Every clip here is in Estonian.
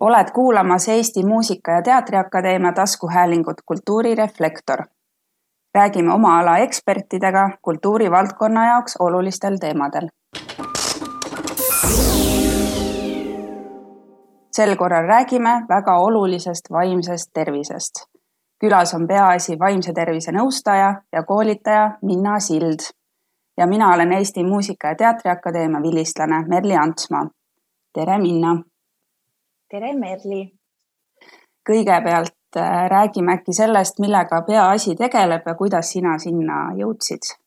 oled kuulamas Eesti Muusika- ja Teatriakadeemia taskuhäälingut Kultuurireflektor. räägime oma ala ekspertidega kultuurivaldkonna jaoks olulistel teemadel. sel korral räägime väga olulisest vaimsest tervisest. Külas on Peaasi vaimse tervise nõustaja ja koolitaja Minna Sild ja mina olen Eesti Muusika- ja Teatriakadeemia vilistlane Merli Antsmaa. tere, Minna tere, Merli. kõigepealt äh, räägime äkki sellest, millega Peaasi tegeleb ja kuidas sina sinna jõudsid?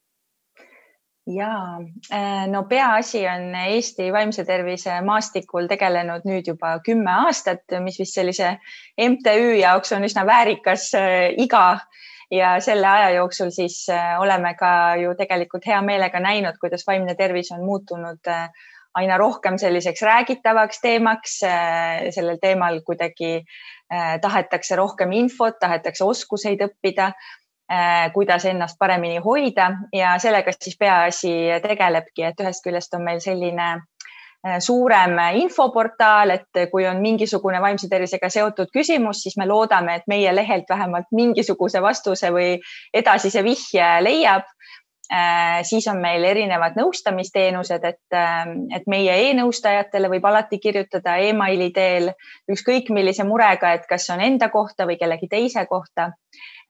Ja äh, no Peaasi on Eesti vaimse tervise maastikul tegelenud nüüd juba kümme aastat, mis vist sellise MTÜ jaoks on üsna väärikas äh, iga ja selle aja jooksul siis oleme ka ju tegelikult hea meelega näinud, kuidas vaimne tervis on muutunud äh, aina rohkem selliseks räägitavaks teemaks. Äh, sellel teemal kuidagi äh, tahetakse rohkem infot, tahetakse oskuseid õppida, äh, kuidas ennast paremini hoida ja sellega siis Peaasi tegelebki, et ühest küljest on meil selline suurem infoportaal, et kui on mingisugune vaimse tervisega seotud küsimus, siis me loodame, et meie lehelt vähemalt mingisuguse vastuse või edasise vihje leiab. Äh, siis on meil erinevad nõustamisteenused, et, äh, et meie e-nõustajatele võib alati kirjutada emaili teel ükskõik millise murega, et kas on enda kohta või kellegi teise kohta.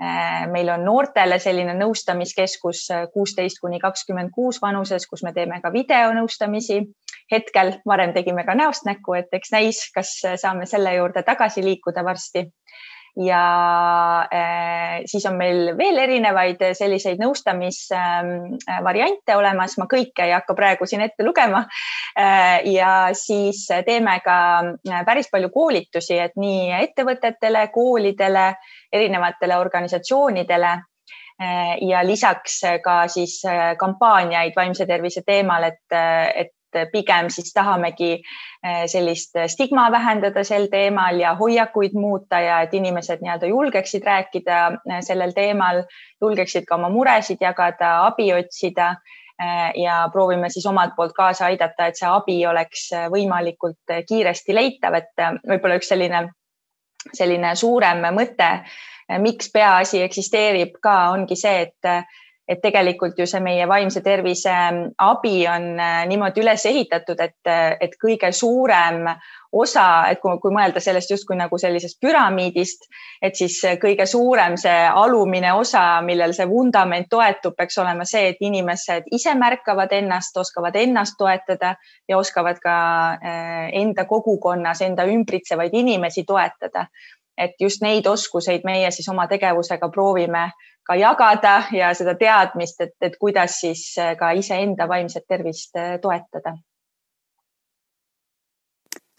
Äh, meil on noortele selline nõustamiskeskus kuusteist kuni kakskümmend kuus vanuses, kus me teeme ka videonõustamisi. hetkel, varem tegime ka näost näkku, et eks näis, kas saame selle juurde tagasi liikuda varsti ja äh, siis on meil veel erinevaid selliseid nõustamisvariante olemas, ma kõike ei hakka praegu siin ette lugema. Äh, ja siis teeme ka äh, päris palju koolitusi, et nii ettevõtetele, koolidele, erinevatele organisatsioonidele ja lisaks ka siis kampaaniaid vaimse tervise teemal, et, et et pigem siis tahamegi eh, sellist stigma vähendada sel teemal ja hoiakuid muuta ja et inimesed nii-öelda julgeksid rääkida eh, sellel teemal, julgeksid ka oma muresid jagada, abi otsida eh, ja proovime siis omalt poolt kaasa aidata, et see abi oleks võimalikult kiiresti leitav, et võib-olla üks selline, selline suurem mõte, miks peaasi eksisteerib ka, ongi see, et et tegelikult ju see meie vaimse tervise ähm, abi on äh, niimoodi üles ehitatud, et, äh, et kõige suurem osa, et kui, kui mõelda sellest justkui nagu sellisest püramiidist, et siis kõige suurem see alumine osa, millel see vundament toetub, peaks olema see, et inimesed ise märkavad ennast, oskavad ennast toetada ja oskavad ka äh, enda kogukonnas enda ümbritsevaid inimesi toetada. et just neid oskuseid meie siis oma tegevusega proovime ka jagada ja seda teadmist, et, et kuidas siis äh, ka iseenda vaimset tervist äh, toetada.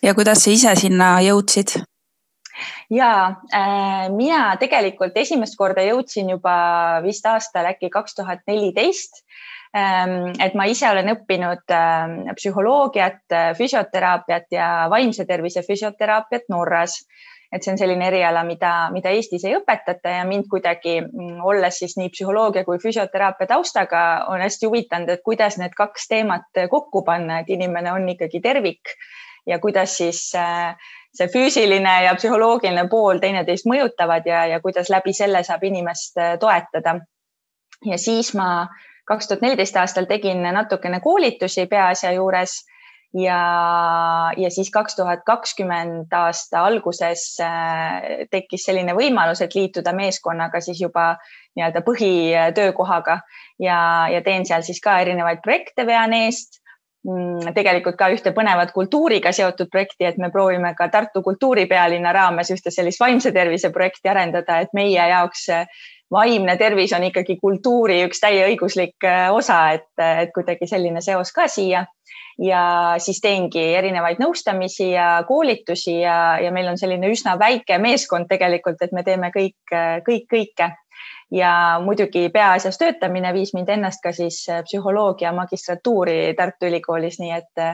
ja kuidas sa ise sinna jõudsid? ja äh, mina tegelikult esimest korda jõudsin juba vist aastal äkki kaks tuhat neliteist ähm, et ma ise olen õppinud psühholoogiat, füsioteraapiat ja vaimse tervise füsioteraapiat Norras et see on selline eriala, mida, mida Eestis ei õpetata ja mind kuidagi, mm, olles siis nii psühholoogia kui füsioteraapia taustaga, on hästi huvitanud, et kuidas need kaks teemat kokku panna, et inimene on ikkagi tervik ja kuidas siis äh, see füüsiline ja psühholoogiline pool teineteist mõjutavad ja, ja kuidas läbi selle saab inimest äh, toetada. ja siis ma kaks tuhat neliteist aastal tegin natukene koolitusi peaasja juures ja, ja siis kaks tuhat kakskümmend aasta alguses äh, tekkis selline võimalus, et liituda meeskonnaga siis juba nii-öelda põhitöökohaga. Ja, ja teen seal siis ka erinevaid projekte, vean eest mm, tegelikult ka ühte põnevat kultuuriga seotud projekti, et me proovime ka Tartu kultuuripealinna raames ühte sellist vaimse tervise projekti arendada, et meie jaoks vaimne tervis on ikkagi kultuuri üks täieõiguslik äh, osa, et, et kuidagi selline seos ka siia ja siis teengi erinevaid nõustamisi ja koolitusi ja, ja meil on selline üsna väike meeskond tegelikult, et me teeme kõik, kõik, kõike. ja muidugi peaasjas töötamine viis mind ennast ka siis psühholoogia magistratuuri Tartu Ülikoolis, nii et,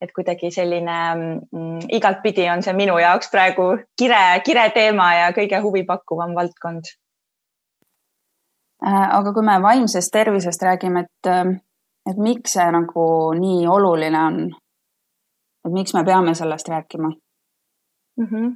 et kuidagi selline mm, igatpidi on see minu jaoks praegu kire, kire teema ja kõige huvipakkuvam valdkond aga kui me vaimsest tervisest räägime, et, et miks see nagu nii oluline on? et miks me peame sellest rääkima mm? -hmm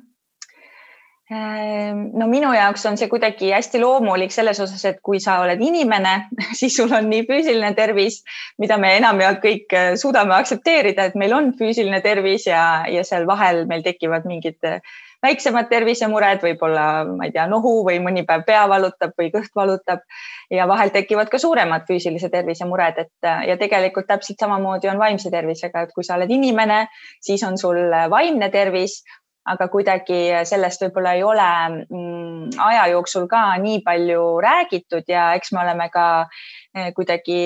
no minu jaoks on see kuidagi hästi loomulik selles osas, et kui sa oled inimene, siis sul on nii füüsiline tervis, mida me enamjaolt kõik äh, suudame aktsepteerida, et meil on füüsiline tervis ja, ja seal vahel meil tekivad mingid äh, väiksemad tervisemured, võib-olla, ma ei tea, nohu või mõni päev pea valutab või kõht valutab. Ja vahel tekivad ka suuremad füüsilise tervise mured, et ja tegelikult täpselt samamoodi on vaimse tervisega, et kui sa oled inimene, siis on sul vaimne tervis aga kuidagi sellest võib-olla ei ole mm, aja jooksul ka nii palju räägitud ja eks me oleme ka eh, kuidagi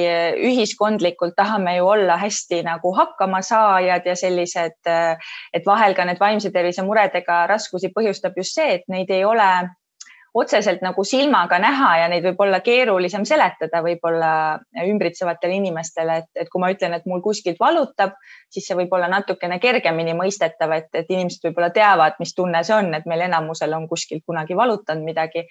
ühiskondlikult tahame ju olla hästi nagu hakkamasaajad ja sellised, eh, et vahel ka need vaimse tervise muredega raskusi põhjustab just see, et neid ei ole otseselt nagu silmaga näha ja neid võib olla keerulisem seletada võib-olla ümbritsevatele inimestele, et, et kui ma ütlen, et mul kuskilt valutab, siis see võib olla natukene kergemini mõistetav, et, et inimesed võib-olla teavad, mis tunne see on, et meil enamusel on kuskilt kunagi valutanud midagi.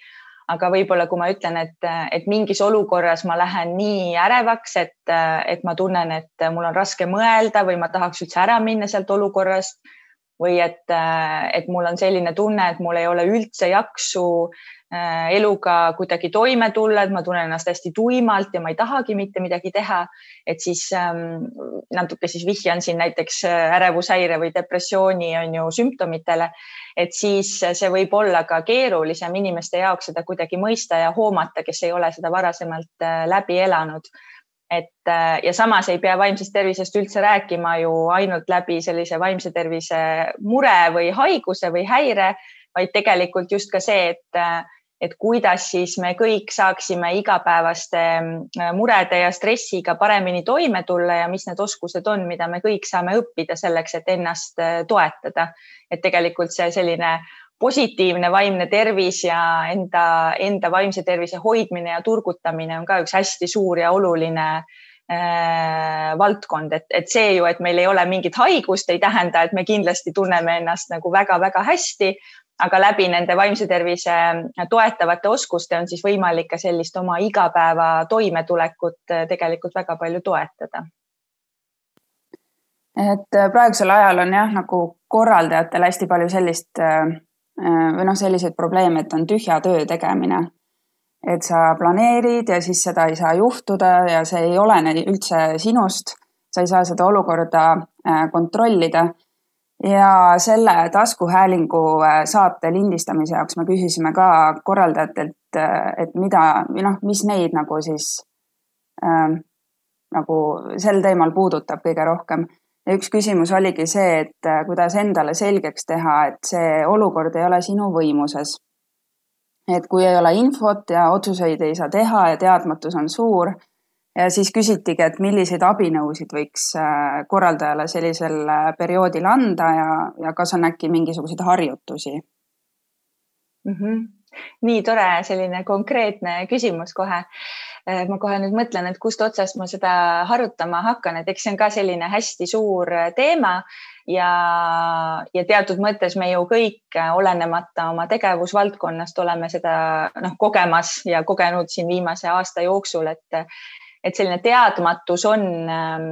aga võib-olla, kui ma ütlen, et, et mingis olukorras ma lähen nii ärevaks, et, et ma tunnen, et mul on raske mõelda või ma tahaks üldse ära minna sealt olukorrast või et, äh, et mul on selline tunne, et mul ei ole üldse jaksu äh, eluga kuidagi toime tulla, et ma tunnen ennast hästi tuimalt ja ma ei tahagi mitte midagi teha. et siis ähm, natuke siis vihjan siin näiteks äh, ärevushäire või depressiooni on ju sümptomitele, et siis see võib olla ka keerulisem inimeste jaoks seda kuidagi mõista ja hoomata, kes ei ole seda varasemalt läbi elanud et äh, ja samas ei pea vaimsest tervisest üldse rääkima ju ainult läbi sellise vaimse tervise mure või haiguse või häire, vaid tegelikult just ka see, et, äh, et kuidas siis me kõik saaksime igapäevaste äh, murede ja stressiga paremini toime tulla ja mis need oskused on, mida me kõik saame õppida selleks, et ennast toetada. et tegelikult see selline positiivne vaimne tervis ja enda, enda vaimse tervise hoidmine ja turgutamine on ka üks hästi suur ja oluline äh, valdkond, et, et see ju, et meil ei ole mingit haigust, ei tähenda, et me kindlasti tunneme ennast nagu väga-väga hästi, aga läbi nende vaimse tervise toetavate oskuste on siis võimalik ka sellist oma igapäeva toimetulekut äh, tegelikult väga palju toetada. Et äh, praegusel ajal on jah, nagu korraldajatel hästi palju sellist äh, Äh, või noh, selliseid probleeme, et on tühja töö tegemine. et sa planeerid ja siis seda ei saa juhtuda ja see ei olene üldse sinust. sa ei saa seda olukorda äh, kontrollida. ja selle taskuhäälingu äh, saate lindistamise jaoks me küsisime ka korraldajatelt, et mida või noh, mis neid nagu siis äh, nagu sel teemal puudutab kõige rohkem ja üks küsimus oligi see, et äh, kuidas endale selgeks teha, et see olukord ei ole sinu võimuses. et kui ei ole infot ja otsuseid ei saa teha ja teadmatus on suur ja siis küsitigi, et milliseid abinõusid võiks äh, korraldajale sellisel äh, perioodil anda ja, ja kas on äkki mingisuguseid harjutusi mm? -hmm. nii tore, selline konkreetne küsimus kohe ma kohe nüüd mõtlen, et kust otsast ma seda harutama hakkan, et eks see on ka selline hästi suur äh, teema ja, ja teatud mõttes me ju kõik, äh, olenemata oma tegevusvaldkonnast, oleme seda noh, kogemas ja kogenud siin viimase aasta jooksul, et et selline teadmatus on ähm,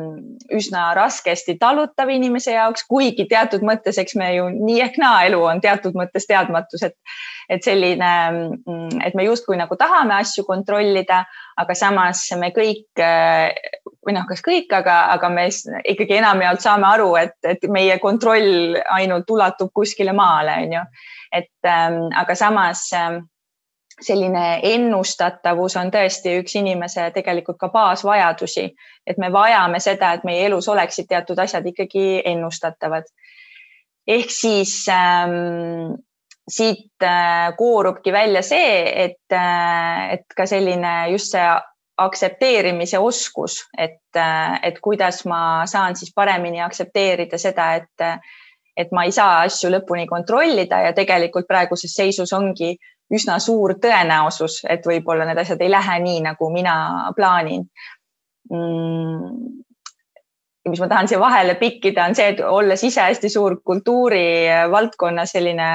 üsna raskesti talutav inimese jaoks, kuigi teatud mõttes, eks me ju nii ehk naa elu on teatud mõttes teadmatus, et, et selline, mm, et me justkui nagu tahame asju kontrollida, aga samas me kõik äh, või noh, kas kõik, aga, aga me ikkagi enamjaolt saame aru, et, et meie kontroll ainult ulatub kuskile maale, on ju. et ähm, aga samas ähm, selline ennustatavus on tõesti üks inimese tegelikult ka baasvajadusi, et me vajame seda, et meie elus oleksid teatud asjad ikkagi ennustatavad. ehk siis ähm, siit äh, koorubki välja see, et äh,, et ka selline just see aktsepteerimise oskus, et äh,, et kuidas ma saan siis paremini aktsepteerida seda, et et ma ei saa asju lõpuni kontrollida ja tegelikult praeguses seisus ongi üsna suur tõenäosus, et võib-olla need asjad ei lähe nii, nagu mina plaanin. Mm.. mis ma tahan siia vahele pikkida, on see, et olles ise hästi suur kultuurivaldkonna selline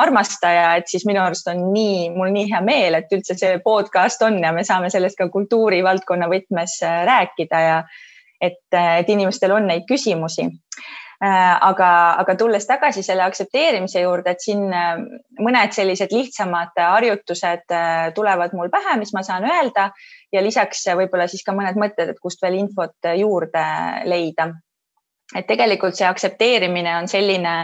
armastaja, et siis minu arust on nii, mul nii hea meel, et üldse see podcast on ja me saame sellest ka kultuurivaldkonna võtmes rääkida ja et, et inimestel on neid küsimusi aga, aga tulles tagasi selle aktsepteerimise juurde, et siin äh, mõned sellised lihtsamad harjutused äh, tulevad mul pähe, mis ma saan öelda ja lisaks võib-olla siis ka mõned mõtted, et kust veel infot juurde leida. et tegelikult see aktsepteerimine on selline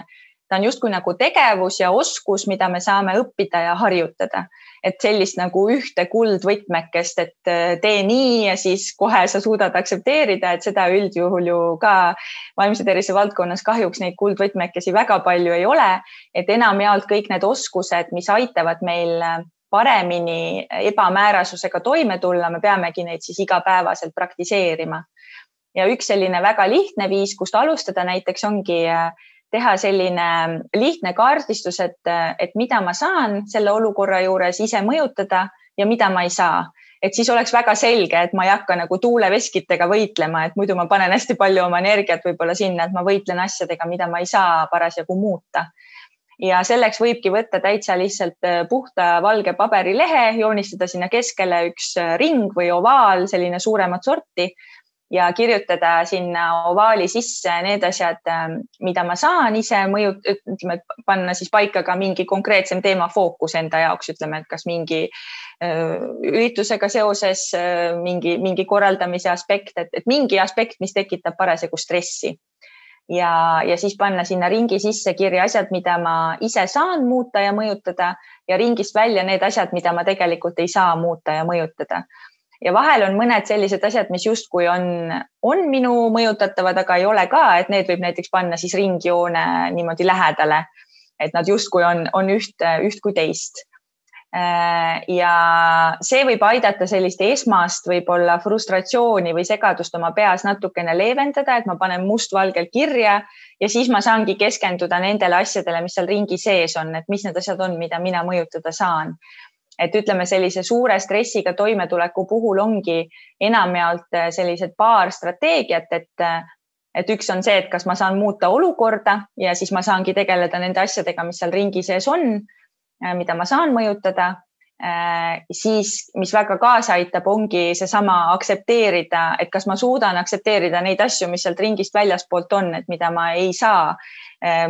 ta on justkui nagu tegevus ja oskus, mida me saame õppida ja harjutada. et sellist nagu ühte kuldvõtmekest, et äh, tee nii ja siis kohe sa suudad aktsepteerida, et seda üldjuhul ju ka vaimse tervise valdkonnas kahjuks neid kuldvõtmekesi väga palju ei ole. et enamjaolt kõik need oskused, mis aitavad meil äh, paremini ebamäärasusega toime tulla, me peamegi neid siis igapäevaselt praktiseerima. ja üks selline väga lihtne viis, kust alustada näiteks ongi äh, teha selline lihtne kaardistus, et, et mida ma saan selle olukorra juures ise mõjutada ja mida ma ei saa. et siis oleks väga selge, et ma ei hakka nagu tuuleveskitega võitlema, et muidu ma panen hästi palju oma energiat võib-olla sinna, et ma võitlen asjadega, mida ma ei saa parasjagu muuta ja selleks võibki võtta täitsa lihtsalt äh, puhta valge paberilehe, joonistada sinna keskele üks äh, ring või ovaal, selline suuremat sorti ja kirjutada sinna ovaali sisse need asjad, ähm, mida ma saan ise mõju, ütleme, panna siis paika ka mingi konkreetsem teema fookus enda jaoks, ütleme, et kas mingi äh, üritusega seoses äh, mingi, mingi korraldamise aspekt, et, et mingi aspekt, mis tekitab parasjagu stressi. ja, ja siis panna sinna ringi sisse kirja asjad, mida ma ise saan muuta ja mõjutada ja ringist välja need asjad, mida ma tegelikult ei saa muuta ja mõjutada ja vahel on mõned sellised asjad, mis justkui on, on minu mõjutatavad, aga ei ole ka, et need võib näiteks panna siis ringjoone niimoodi lähedale. et nad justkui on, on üht, üht kui teist. Äh, ja see võib aidata sellist esmast võib-olla frustratsiooni või segadust oma peas natukene leevendada, et ma panen mustvalgelt kirja ja siis ma saangi keskenduda nendele asjadele, mis seal ringi sees on, et mis need asjad on, mida mina mõjutada saan et ütleme, sellise suure stressiga toimetuleku puhul ongi enamjaolt äh, sellised paar strateegiat, et äh, et üks on see, et kas ma saan muuta olukorda ja siis ma saangi tegeleda nende asjadega, mis seal ringi sees on, äh, mida ma saan mõjutada. siis, mis väga kaasa aitab, ongi seesama aktsepteerida, et kas ma suudan aktsepteerida neid asju, mis sealt ringist väljaspoolt on, et mida ma ei saa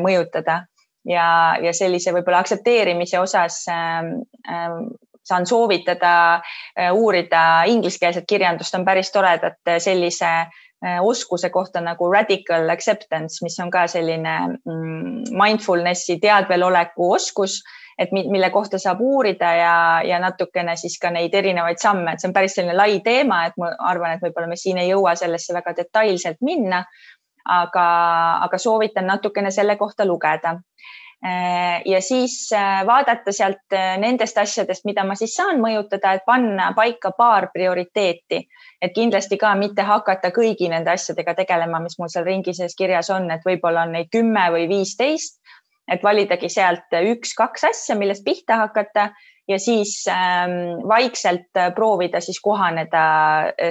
mõjutada ja, ja sellise võib-olla aktsepteerimise osas äh, äh, saan soovitada äh, uurida ingliskeelset kirjandust, on päris toredat äh, sellise äh, oskuse kohta nagu radical acceptance, mis on ka selline mm, mindfulnessi teadveloleku oskus, et mille kohta saab uurida ja, ja natukene siis ka neid erinevaid samme, et see on päris selline lai teema, et ma arvan, et võib-olla me siin ei jõua sellesse väga detailselt minna, aga, aga soovitan natukene selle kohta lugeda. Äh, ja siis äh, vaadata sealt äh, nendest asjadest, mida ma siis saan mõjutada, et panna paika paar prioriteeti, et kindlasti ka mitte hakata kõigi nende asjadega tegelema, mis mul seal ringi sees kirjas on, et võib-olla on neid kümme või viisteist, et validagi sealt üks-kaks asja, millest pihta hakata ja siis ähm, vaikselt proovida siis kohaneda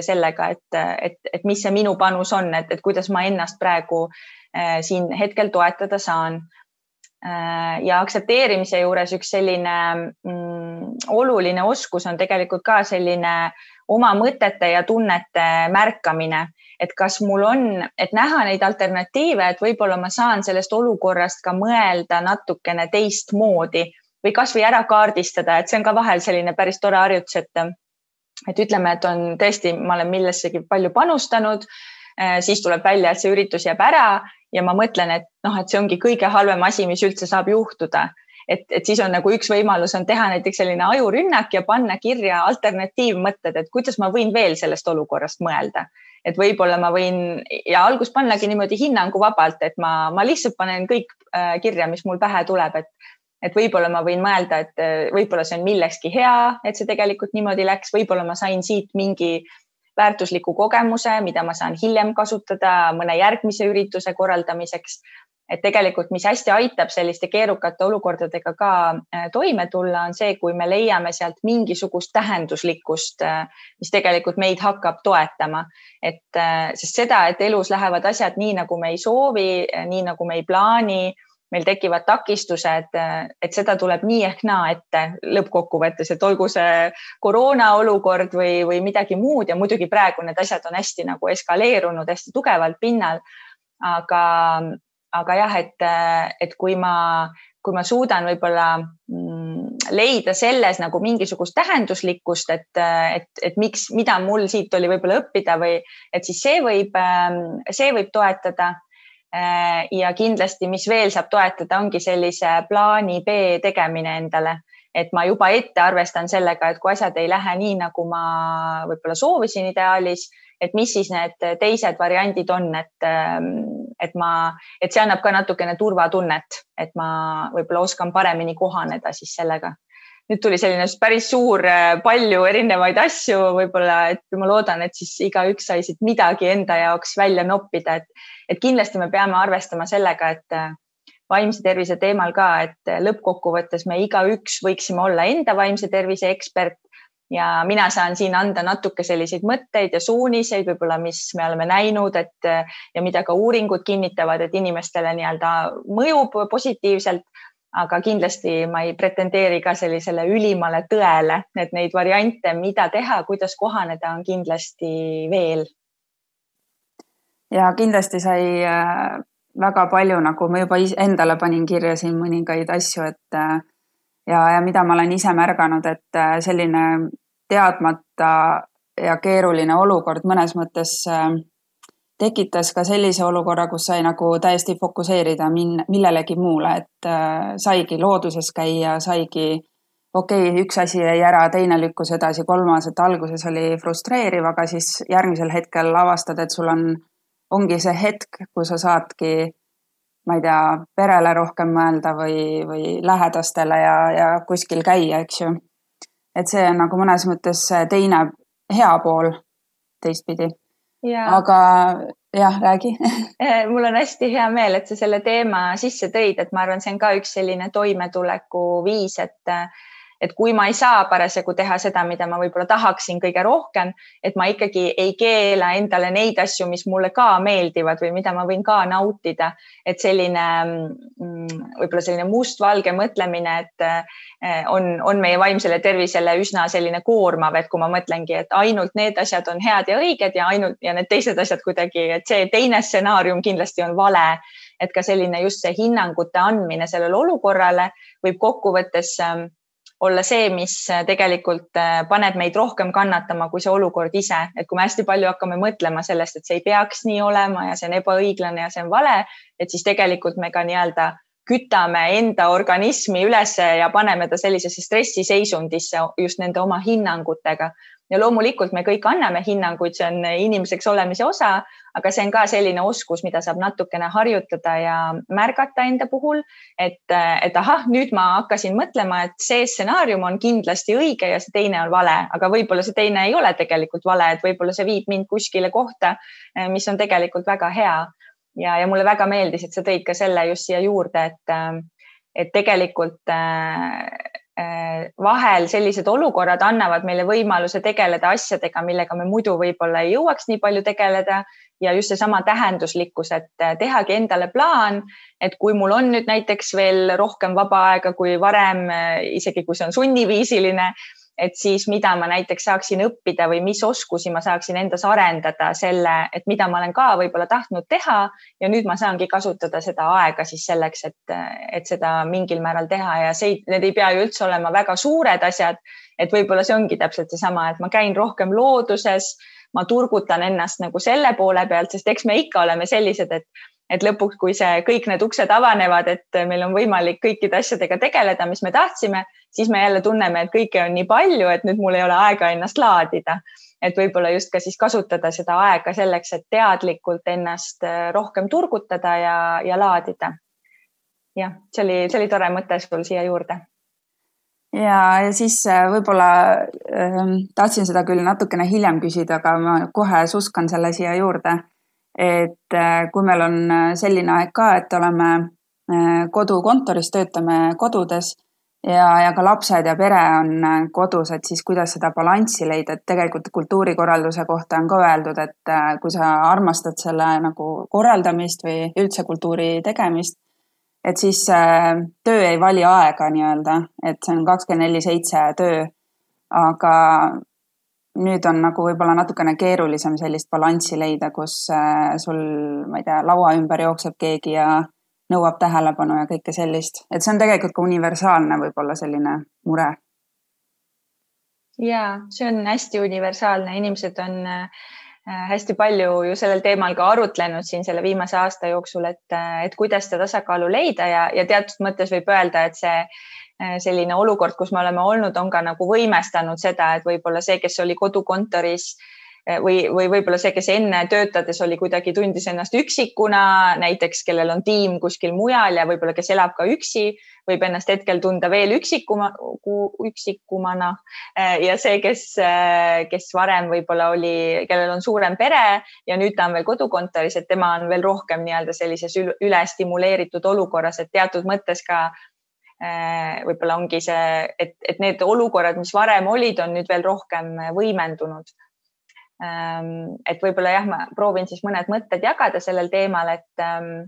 sellega, et, et, et mis see minu panus on, et, et kuidas ma ennast praegu äh, siin hetkel toetada saan. Äh, ja aktsepteerimise juures üks selline mm, oluline oskus on tegelikult ka selline oma mõtete ja tunnete märkamine, et kas mul on, et näha neid alternatiive, et võib-olla ma saan sellest olukorrast ka mõelda natukene teistmoodi või kasvõi ära kaardistada, et see on ka vahel selline päris tore harjutus, et et ütleme, et on tõesti, ma olen millessegi palju panustanud, äh, siis tuleb välja, et see üritus jääb ära ja ma mõtlen, et noh, et see ongi kõige halvem asi, mis üldse saab juhtuda. et, et siis on nagu üks võimalus on teha näiteks selline ajurünnak ja panna kirja alternatiivmõtted, et kuidas ma võin veel sellest olukorrast mõelda. et võib-olla ma võin ja alguses pannagi niimoodi hinnanguvabalt, et ma, ma lihtsalt panen kõik äh, kirja, mis mul pähe tuleb, et et võib-olla ma võin mõelda, et äh, võib-olla see on millekski hea, et see tegelikult niimoodi läks, võib-olla ma sain siit mingi väärtusliku kogemuse, mida ma saan hiljem kasutada mõne järgmise ürituse korraldamiseks. et tegelikult, mis hästi aitab selliste keerukate olukordadega ka äh, toime tulla, on see, kui me leiame sealt mingisugust tähenduslikkust, äh, mis tegelikult meid hakkab toetama. et sest seda, et elus lähevad asjad nii, nagu me ei soovi, nii nagu me ei plaani meil tekivad takistused, et seda tuleb nii ehk naa ette lõppkokkuvõttes, et olgu see koroona olukord või, või midagi muud ja muidugi praegu need asjad on hästi nagu eskaleerunud hästi tugevalt pinnal. aga, aga jah, et, et kui ma, kui ma suudan võib-olla mm, leida selles nagu mingisugust tähenduslikkust, et, et, et miks, mida mul siit oli võib-olla õppida või et siis see võib, see võib toetada ja kindlasti, mis veel saab toetada, ongi sellise plaani B tegemine endale, et ma juba ette arvestan sellega, et kui asjad ei lähe nii, nagu ma võib-olla soovisin ideaalis, et mis siis need teised variandid on, et, ähm, et ma, et see annab ka natukene turvatunnet, et ma võib-olla oskan paremini kohaneda siis sellega nüüd tuli selline päris suur, äh, palju erinevaid asju, võib-olla, et ma loodan, et siis igaüks sai siit midagi enda jaoks välja noppida, et, et kindlasti me peame arvestama sellega, et äh, vaimse tervise teemal ka, et äh, lõppkokkuvõttes me igaüks võiksime olla enda vaimse tervise ekspert ja mina saan siin anda natuke selliseid mõtteid ja suuniseid võib-olla, mis me oleme näinud, et ja mida ka uuringud kinnitavad, et inimestele nii-öelda mõjub positiivselt aga kindlasti ma ei pretendeeri ka sellisele ülimale tõele, et neid variante, mida teha, kuidas kohaneda, on kindlasti veel. ja kindlasti sai äh, väga palju, nagu ma juba endale panin kirja siin mõningaid asju, et äh, ja, ja mida ma olen ise märganud, et äh, selline teadmata ja keeruline olukord mõnes mõttes tekitas ka sellise olukorra, kus sai nagu täiesti fokusseerida min-, millelegi muule, et äh, saigi looduses käia, saigi okei okay,, üks asi jäi ära, teine lükkus edasi, kolmas, et alguses oli frustreeriv, aga siis järgmisel hetkel avastad, et sul on, ongi see hetk, kui sa saadki, ma ei tea, perele rohkem mõelda või, või lähedastele ja, ja kuskil käia, eks ju. et see on nagu mõnes mõttes teine hea pool teistpidi aga jah, räägi. Eh, mul on hästi hea meel, et sa selle teema sisse tõid, et ma arvan, see on ka üks selline toimetuleku viis, et et kui ma ei saa parasjagu teha seda, mida ma võib-olla tahaksin kõige rohkem, et ma ikkagi ei keela endale neid asju, mis mulle ka meeldivad või mida ma võin ka nautida. et selline mm, võib-olla selline mustvalge mõtlemine, et eh, on, on meie vaimsele tervisele üsna selline koormav, et kui ma mõtlengi, et ainult need asjad on head ja õiged ja ainult ja need teised asjad kuidagi, et see teine stsenaarium kindlasti on vale et ka selline just see hinnangute andmine sellele olukorrale võib kokkuvõttes ähm, olla see, mis äh, tegelikult äh, paneb meid rohkem kannatama kui see olukord ise, et kui me hästi palju hakkame mõtlema sellest, et see ei peaks nii olema ja see on ebaõiglane ja see on vale, et siis tegelikult me ka nii-öelda kütame enda organismi üles ja paneme ta sellisesse stressiseisundisse just nende oma hinnangutega ja loomulikult me kõik anname hinnanguid, see on inimeseks olemise osa, aga see on ka selline oskus, mida saab natukene harjutada ja märgata enda puhul, et, et ahah, nüüd ma hakkasin mõtlema, et see stsenaarium on kindlasti õige ja see teine on vale, aga võib-olla see teine ei ole tegelikult vale, et võib-olla see viib mind kuskile kohta, mis on tegelikult väga hea. ja, ja mulle väga meeldis, et sa tõid ka selle just siia juurde, et, et tegelikult Äh, vahel sellised olukorrad annavad meile võimaluse tegeleda asjadega, millega me muidu võib-olla ei jõuaks nii palju tegeleda. Ja just seesama tähenduslikkus, et äh, tehagi endale plaan, et kui mul on nüüd näiteks veel rohkem vaba aega kui varem, äh, isegi kui see on sunniviisiline et siis mida ma näiteks saaksin õppida või mis oskusi ma saaksin endas arendada selle, et mida ma olen ka võib-olla tahtnud teha ja nüüd ma saangi kasutada seda aega siis selleks, et, et seda mingil määral teha ja see, need ei pea ju üldse olema väga suured asjad. et võib-olla see ongi täpselt seesama, et ma käin rohkem looduses, ma turgutan ennast nagu selle poole pealt, sest eks me ikka oleme sellised, et et lõpuks, kui see kõik need uksed avanevad, et meil on võimalik kõikide asjadega tegeleda, mis me tahtsime, siis me jälle tunneme, et kõike on nii palju, et nüüd mul ei ole aega ennast laadida. et võib-olla just ka siis kasutada seda aega selleks, et teadlikult ennast äh, rohkem turgutada ja, ja laadida. jah, see oli, see oli tore mõte sul siia juurde ja, ja siis äh, võib-olla äh, tahtsin seda küll natukene hiljem küsida, aga ma kohe suskan selle siia juurde et kui meil on selline aeg ka, et oleme kodukontoris, töötame kodudes ja, ja ka lapsed ja pere on äh, kodus, et siis kuidas seda balanssi leida, et tegelikult kultuurikorralduse kohta on ka öeldud, et äh, kui sa armastad selle nagu korraldamist või üldse kultuuri tegemist, et siis äh, töö ei vali aega nii-öelda, et see on kakskümmend neli seitse töö. aga nüüd on nagu võib-olla natukene keerulisem sellist balanssi leida, kus sul, ma ei tea, laua ümber jookseb keegi ja nõuab tähelepanu ja kõike sellist, et see on tegelikult ka universaalne võib-olla selline mure. ja see on hästi universaalne, inimesed on äh, hästi palju ju sellel teemal ka arutlenud siin selle viimase aasta jooksul, et, äh, et kuidas seda tasakaalu leida ja, ja teatud mõttes võib öelda, et see äh, selline olukord, kus me oleme olnud, on ka nagu võimestanud seda, et võib-olla see, kes oli kodukontoris äh, või, või võib-olla see, kes enne töötades oli kuidagi tundis ennast üksikuna, näiteks kellel on tiim kuskil mujal ja võib-olla, kes elab ka üksi, võib ennast hetkel tunda veel üksikuma, üksikumana. Eh, ja see, kes, eh, kes varem võib-olla oli, kellel on suurem pere ja nüüd ta on veel kodukontoris, et tema on veel rohkem nii-öelda sellises ülestimuleeritud olukorras, et teatud mõttes ka võib-olla ongi see, et, et need olukorrad, mis varem olid, on nüüd veel rohkem võimendunud et võib-olla jah, ma proovin siis mõned mõtted jagada sellel teemal, et, ehm,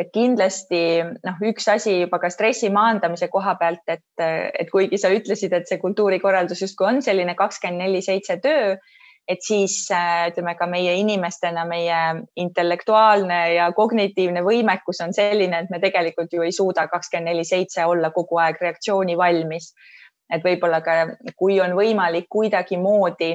et kindlasti noh, üks asi juba ka stressi maandamise koha pealt, et, et kuigi sa ütlesid, et see kultuurikorraldus justkui on selline kakskümmend neli seitse töö, et siis ütleme ka meie inimestena, meie intellektuaalne ja kognitiivne võimekus on selline, et me tegelikult ju ei suuda kakskümmend neli seitse olla kogu aeg reaktsiooni valmis. et võib-olla ka, kui on võimalik kuidagimoodi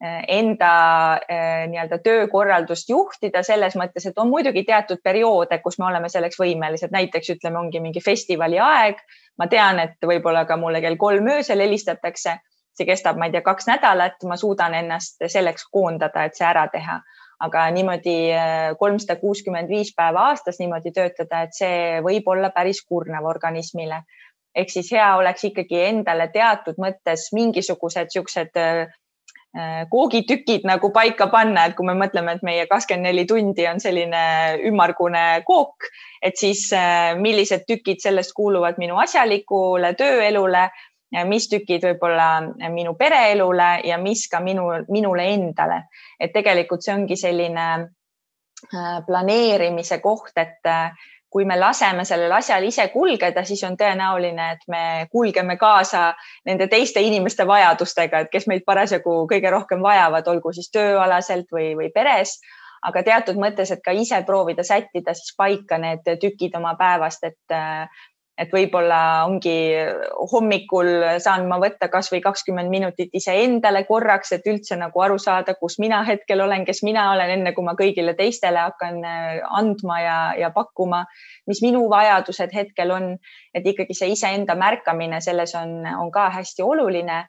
enda eh, nii-öelda töökorraldust juhtida selles mõttes, et on muidugi teatud perioode, kus me oleme selleks võimelised, näiteks ütleme, ongi mingi festivali aeg. ma tean, et võib-olla ka mulle kell kolm öösel helistatakse, see kestab, ma ei tea, kaks nädalat, ma suudan ennast selleks koondada, et see ära teha. aga niimoodi eh, kolmsada kuuskümmend viis päeva aastas niimoodi töötada, et see võib olla päris kurnav organismile ehk siis hea oleks ikkagi endale teatud mõttes mingisugused Äh, koogitükid nagu paika panna, et kui me mõtleme, et meie kakskümmend neli tundi on selline ümmargune kook, et siis äh, millised tükid sellest kuuluvad minu asjalikule tööelule, mis tükid võib-olla minu pereelule ja mis ka minu, minule endale. et tegelikult see ongi selline äh, planeerimise koht, et kui me laseme sellel asjal ise kulgeda, siis on tõenäoline, et me kulgeme kaasa nende teiste inimeste vajadustega, et kes meid parasjagu kõige rohkem vajavad, olgu siis tööalaselt või, või peres. aga teatud mõttes, et ka ise proovida sättida siis paika need tükid oma päevast, et et võib-olla ongi hommikul saan ma võtta kasvõi kakskümmend minutit iseendale korraks, et üldse nagu aru saada, kus mina hetkel olen, kes mina olen, enne kui ma kõigile teistele hakkan äh, andma ja, ja pakkuma, mis minu vajadused hetkel on. et ikkagi see iseenda märkamine selles on, on ka hästi oluline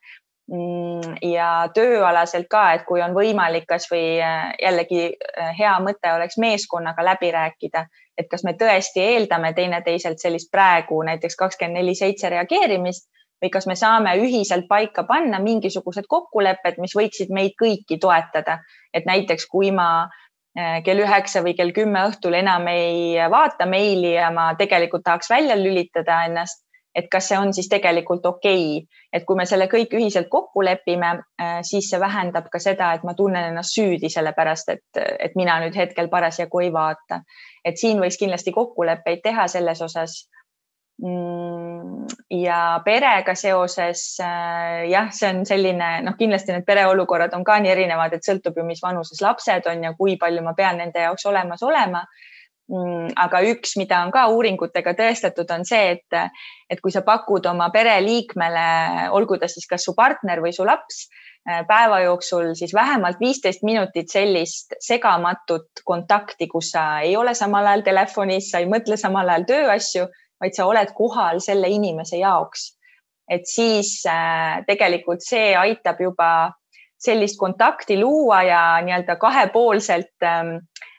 mm, ja tööalaselt ka, et kui on võimalik, kasvõi äh, jällegi äh, hea mõte oleks meeskonnaga läbi rääkida, et kas me tõesti eeldame teineteiselt sellist praegu näiteks kakskümmend neli seitse reageerimist või kas me saame ühiselt paika panna mingisugused kokkulepped, mis võiksid meid kõiki toetada. et näiteks kui ma äh, kell üheksa või kell kümme õhtul enam ei vaata meili ja ma tegelikult tahaks välja lülitada ennast, et kas see on siis tegelikult okei okay., et kui me selle kõik ühiselt kokku lepime, äh, siis see vähendab ka seda, et ma tunnen ennast süüdi, sellepärast et, et mina nüüd hetkel parasjagu ei vaata. et siin võiks kindlasti kokkuleppeid teha selles osas. Mm, ja perega seoses äh, jah, see on selline noh, kindlasti need pereolukorrad on ka nii erinevad, et sõltub ju, mis vanuses lapsed on ja kui palju ma pean nende jaoks olemas olema Mm, aga üks, mida on ka uuringutega tõestatud, on see, et, et kui sa pakud oma pereliikmele, olgu ta siis kas su partner või su laps, äh, päeva jooksul siis vähemalt viisteist minutit sellist segamatut kontakti, kus sa ei ole samal ajal telefonis, sa ei mõtle samal ajal tööasju, vaid sa oled kohal selle inimese jaoks. et siis äh, tegelikult see aitab juba sellist kontakti luua ja nii-öelda kahepoolselt ähm, Äh,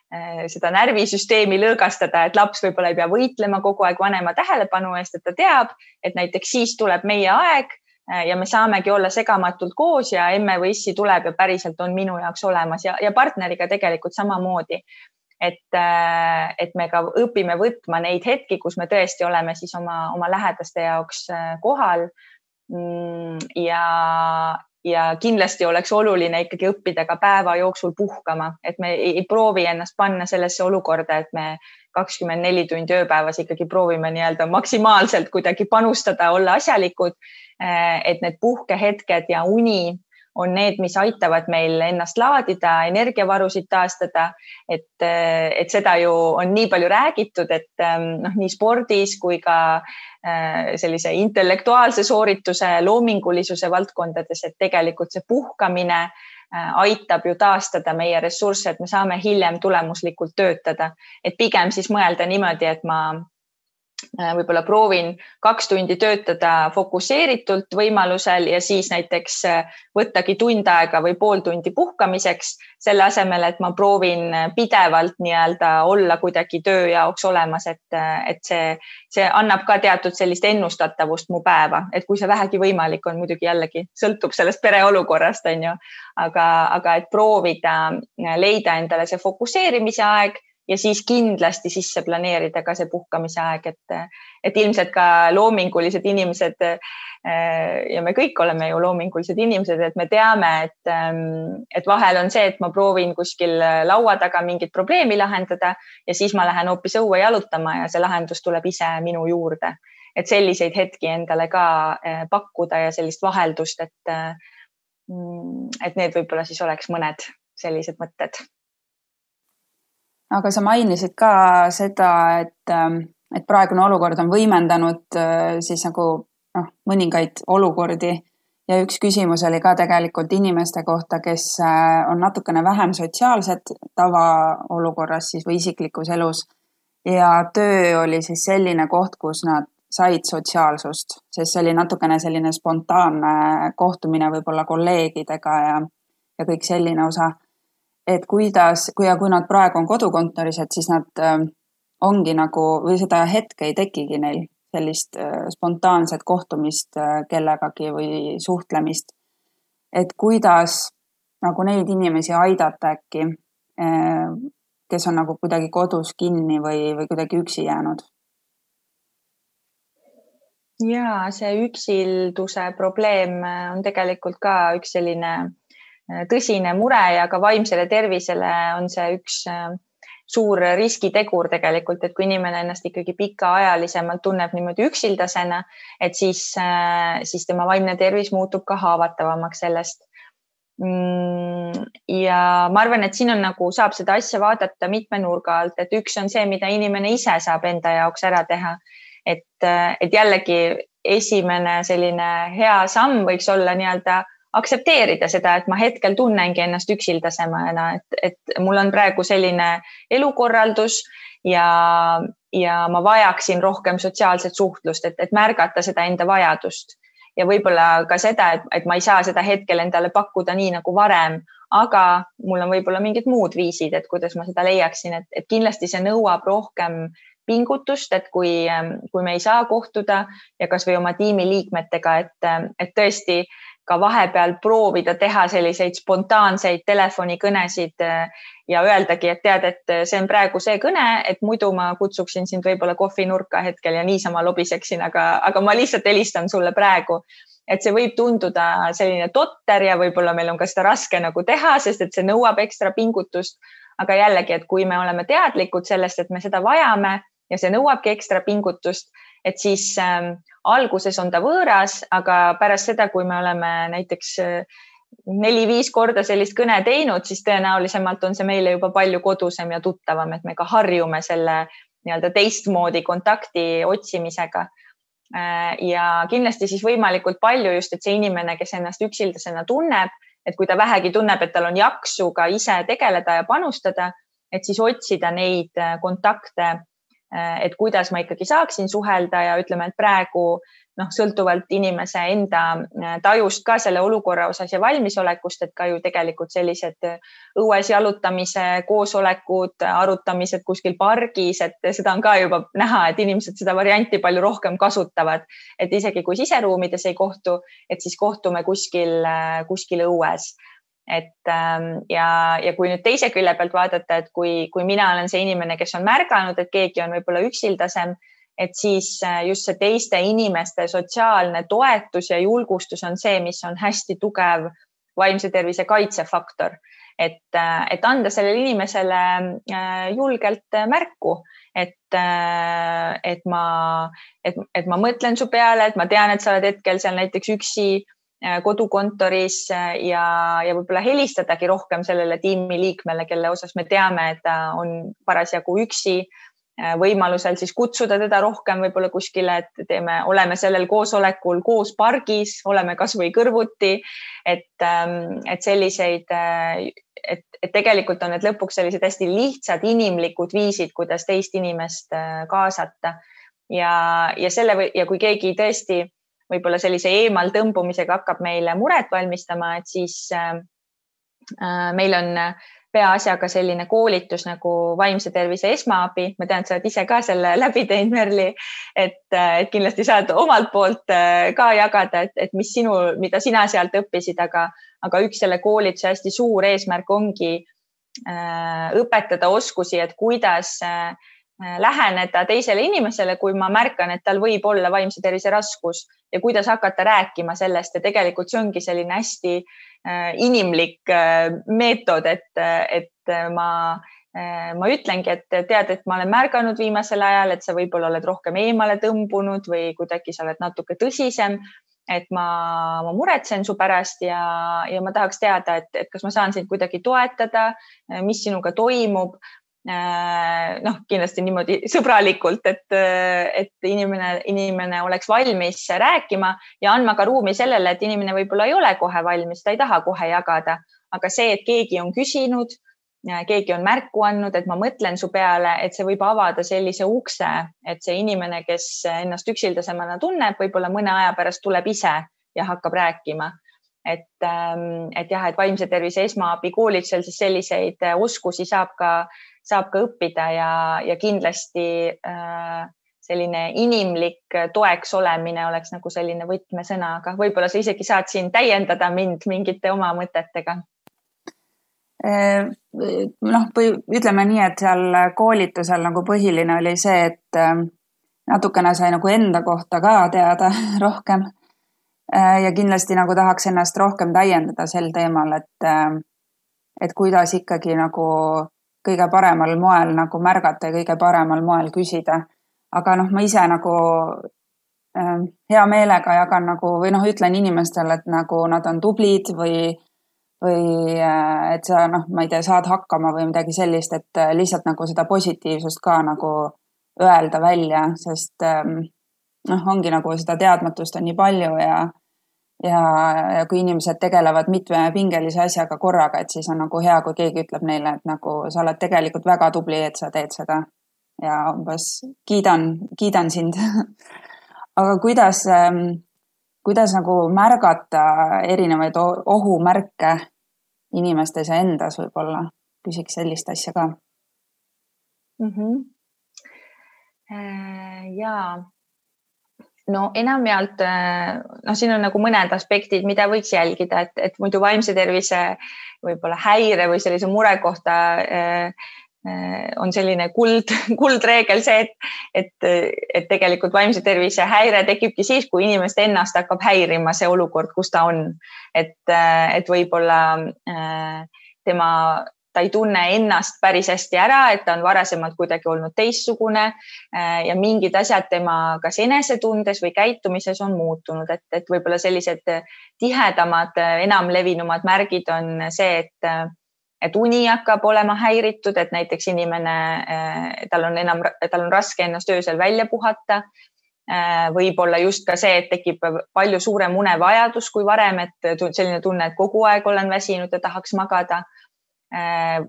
seda närvisüsteemi lõõgastada, et laps võib-olla ei pea võitlema kogu aeg vanema tähelepanu eest, et ta teab, et näiteks siis tuleb meie aeg äh, ja me saamegi olla segamatult koos ja emme või issi tuleb ja päriselt on minu jaoks olemas ja, ja partneriga tegelikult samamoodi. et, äh, et me ka õpime võtma neid hetki, kus me tõesti oleme siis oma, oma lähedaste jaoks äh, kohal. Mm, ja, ja kindlasti oleks oluline ikkagi õppida ka päeva jooksul puhkama, et me ei, ei proovi ennast panna sellesse olukorda, et me kakskümmend neli tundi ööpäevas ikkagi proovime nii-öelda maksimaalselt kuidagi panustada, olla asjalikud. Äh, et need puhkehetked ja uni on need, mis aitavad meil ennast laadida, energiavarusid taastada. et, et seda ju on nii palju räägitud, et ähm, noh, nii spordis kui ka sellise intellektuaalse soorituse, loomingulisuse valdkondades, et tegelikult see puhkamine äh, aitab ju taastada meie ressursse, et me saame hiljem tulemuslikult töötada. et pigem siis mõelda niimoodi, et ma Äh, võib-olla proovin kaks tundi töötada fokusseeritult võimalusel ja siis näiteks äh, võttagi tund aega või pool tundi puhkamiseks, selle asemel, et ma proovin pidevalt nii-öelda olla kuidagi töö jaoks olemas, et, äh, et see, see annab ka teatud sellist ennustatavust mu päeva, et kui see vähegi võimalik on, muidugi jällegi sõltub sellest pere olukorrast, on ju, aga, aga et proovida leida endale see fokusseerimise aeg ja siis kindlasti sisse planeerida ka see puhkamise aeg, et, et ilmselt ka loomingulised inimesed ja me kõik oleme ju loomingulised inimesed, et me teame, et, et vahel on see, et ma proovin kuskil laua taga mingit probleemi lahendada ja siis ma lähen hoopis õue jalutama ja see lahendus tuleb ise minu juurde. et selliseid hetki endale ka eh, pakkuda ja sellist vaheldust, et, mm, et need võib-olla siis oleks mõned sellised mõtted aga sa mainisid ka seda, et, ähm, et praegune olukord on võimendanud äh, siis nagu noh, mõningaid olukordi ja üks küsimus oli ka tegelikult inimeste kohta, kes äh, on natukene vähem sotsiaalsed tavaolukorras siis või isiklikus elus. ja töö oli siis selline koht, kus nad said sotsiaalsust, sest see oli natukene selline spontaanne kohtumine võib-olla kolleegidega ja, ja kõik selline osa et kuidas, kui ja kui nad praegu on kodukontoris, et siis nad äh, ongi nagu või seda hetke ei tekigi neil sellist äh, spontaanset kohtumist äh, kellegagi või suhtlemist. et kuidas nagu neid inimesi aidata äkki kes on nagu kuidagi kodus kinni või, või kuidagi üksi jäänud? ja see üksilduse probleem on tegelikult ka üks selline tõsine mure ja ka vaimsele tervisele on see üks äh, suur riskitegur tegelikult, et kui inimene ennast ikkagi pikaajalisemalt tunneb niimoodi üksildasena, et siis, äh, siis tema vaimne tervis muutub ka haavatavamaks sellest. Mm, ja ma arvan, et siin on nagu, saab seda asja vaadata mitme nurga alt, et üks on see, mida inimene ise saab enda jaoks ära teha. et, äh, et jällegi esimene selline hea samm võiks olla nii-öelda aktsepteerida seda, et ma hetkel tunnengi ennast üksildasemana, et, et mul on praegu selline elukorraldus ja, ja ma vajaksin rohkem sotsiaalset suhtlust, et, et märgata seda enda vajadust. Ja võib-olla ka seda, et, et ma ei saa seda hetkel endale pakkuda nii nagu varem, aga mul on võib-olla mingid muud viisid, et kuidas ma seda leiaksin, et, et kindlasti see nõuab rohkem pingutust, et kui, kui me ei saa kohtuda ja kasvõi oma tiimiliikmetega, et, et tõesti ka vahepeal proovida teha selliseid spontaanseid telefonikõnesid äh, ja öeldagi, et tead, et see on praegu see kõne, et muidu ma kutsuksin sind võib-olla kohvinurka hetkel ja niisama lobiseksin, aga, aga ma lihtsalt helistan sulle praegu. et see võib tunduda selline totter ja võib-olla meil on ka seda raske nagu teha, sest et see nõuab ekstra pingutust. aga jällegi, et kui me oleme teadlikud sellest, et me seda vajame ja see nõuabki ekstra pingutust, et siis ähm, alguses on ta võõras, aga pärast seda, kui me oleme näiteks äh, neli-viis korda sellist kõne teinud, siis tõenäolisemalt on see meile juba palju kodusem ja tuttavam, et me ka harjume selle nii-öelda teistmoodi kontakti otsimisega. Äh, ja kindlasti siis võimalikult palju just, et see inimene, kes ennast üksildasena tunneb, et kui ta vähegi tunneb, et tal on jaksu ka ise tegeleda ja panustada, et siis otsida neid äh, kontakte et kuidas ma ikkagi saaksin suhelda ja ütleme, et praegu noh, sõltuvalt inimese enda äh, tajust ka selle olukorra osas ja valmisolekust, et ka ju tegelikult sellised äh, õues jalutamise koosolekud, arutamised kuskil pargis, et seda on ka juba näha, et inimesed seda varianti palju rohkem kasutavad. et isegi kui siseruumides ei kohtu, et siis kohtume kuskil, kuskil õues et ähm, ja, ja kui nüüd teise külje pealt vaadata, et kui, kui mina olen see inimene, kes on märganud, et keegi on võib-olla üksildasem, et siis äh, just see teiste inimeste sotsiaalne toetus ja julgustus on see, mis on hästi tugev vaimse tervise kaitsefaktor, et, äh, et anda sellele inimesele julgelt märku, et, et ma, et, et ma mõtlen su peale, et ma tean, et sa oled hetkel seal näiteks üksi Äh, kodukontoris äh, ja, ja võib-olla helistadagi rohkem sellele tiimiliikmele, kelle osas me teame, et ta on parasjagu üksi. Äh, võimalusel siis kutsuda teda rohkem võib-olla kuskile, et teeme, oleme sellel koosolekul koos pargis, oleme kasvõi kõrvuti. et, ähm, et selliseid, et, et tegelikult on need lõpuks sellised hästi lihtsad inimlikud viisid, kuidas teist inimest kaasata ja, ja selle või, ja kui keegi tõesti võib-olla sellise eemaltõmbumisega hakkab meile muret valmistama, et siis äh, äh, meil on peaasjaga selline koolitus nagu vaimse tervise esmaabi. ma tean, sa oled ise ka selle läbi teinud, Merli, et, äh, et kindlasti saad omalt poolt ka jagada, et, et mis sinu, mida sina sealt õppisid, aga, aga üks selle koolituse hästi suur eesmärk ongi äh, õpetada oskusi, et kuidas äh, Äh, läheneda teisele inimesele, kui ma märkan, et tal võib olla vaimse tervise raskus ja kuidas hakata rääkima sellest. Ja tegelikult see ongi selline hästi äh, inimlik äh, meetod, et, et ma, ma ütlengi, et tead, et ma olen märganud viimasel ajal, et sa võib-olla oled rohkem eemale tõmbunud või kuidagi sa oled natuke tõsisem et ma, ma muretsen su pärast ja, ja ma tahaks teada, et, et kas ma saan sind kuidagi toetada, mis sinuga toimub. Äh, noh, kindlasti niimoodi sõbralikult, et, et inimene, inimene oleks valmis rääkima ja andma ka ruumi sellele, et inimene võib-olla ei ole kohe valmis, ta ei taha kohe jagada, aga see, et keegi on küsinud, keegi on märku andnud, et ma mõtlen su peale, et see võib avada sellise ukse, et see inimene, kes ennast üksildasemana tunneb, võib-olla mõne aja pärast tuleb ise ja hakkab rääkima. Et, ähm, et jah, et vaimse tervise esmaabi koolitusel siis selliseid oskusi saab ka saab ka õppida ja, ja kindlasti äh, selline inimlik toeks olemine oleks nagu selline võtmesõna, aga võib-olla sa isegi saad siin täiendada mind mingite oma mõtetega äh, noh, ütleme nii, et seal koolitusel nagu põhiline oli see, et äh, natukene sai nagu enda kohta ka teada rohkem. Äh, ja kindlasti nagu tahaks ennast rohkem täiendada sel teemal, et, et kuidas ikkagi nagu kõige paremal moel nagu märgata ja kõige paremal moel küsida. aga noh, ma ise nagu äh, hea meelega jagan nagu või noh, ütlen inimestele, et nagu nad on tublid või, või äh, et sa noh, ma ei tea, saad hakkama või midagi sellist, et äh, lihtsalt nagu seda positiivsust ka nagu öelda välja, sest ähm, noh, ongi nagu seda teadmatust on nii palju ja ja, ja kui inimesed tegelevad mitmepingelise asjaga korraga, et siis on nagu hea, kui keegi ütleb neile, et nagu sa oled tegelikult väga tubli, et sa teed seda. ja umbes kiidan, kiidan sind aga kuidas, ähm, kuidas nagu märgata erinevaid ohumärke inimestes ja endas võib-olla, küsiks sellist asja ka mm. -hmm. ja no enamjaolt noh, siin on nagu mõned aspektid, mida võiks jälgida, et, et muidu vaimse tervise võib-olla häire või sellise mure kohta äh, on selline kuld, kuldreegel see, et, et, et tegelikult vaimse tervise häire tekibki siis, kui inimest ennast hakkab häirima see olukord, kus ta on. et, et võib-olla tema ta ei tunne ennast päris hästi ära, et ta on varasemalt kuidagi olnud teistsugune äh, ja mingid asjad tema kas enesetundes või käitumises on muutunud, et, et võib-olla sellised tihedamad, enamlevinumad märgid on see, et et uni hakkab olema häiritud, et näiteks inimene, äh, tal on enam, tal on raske ennast öösel välja puhata äh, võib-olla just ka see, et tekib palju suurem unevajadus kui varem, et selline tunne, et kogu aeg olen väsinud ja tahaks magada Äh,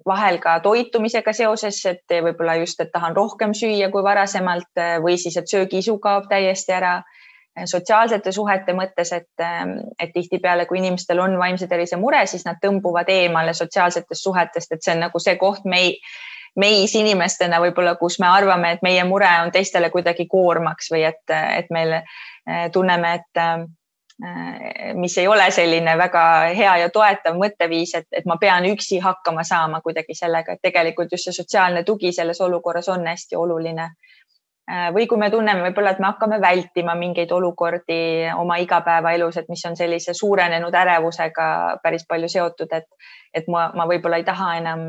vahel ka toitumisega seoses, et võib-olla just, et tahan rohkem süüa kui varasemalt äh, või siis, et söögiisu kaob täiesti ära. Äh, sotsiaalsete suhete mõttes, et, ähm, et tihtipeale, kui inimestel on vaimse tervise mure, siis nad tõmbuvad eemale sotsiaalsetest suhetest, et see on nagu see koht mei, meis inimestena võib-olla, kus me arvame, et meie mure on teistele kuidagi koormaks või et, et meil tunneme, et mis ei ole selline väga hea ja toetav mõtteviis, et, et ma pean üksi hakkama saama kuidagi sellega, et tegelikult just see sotsiaalne tugi selles olukorras on hästi oluline või kui me tunneme võib-olla, et me hakkame vältima mingeid olukordi oma igapäevaelus, et mis on sellise suurenenud ärevusega päris palju seotud, et, et ma, ma võib-olla ei taha enam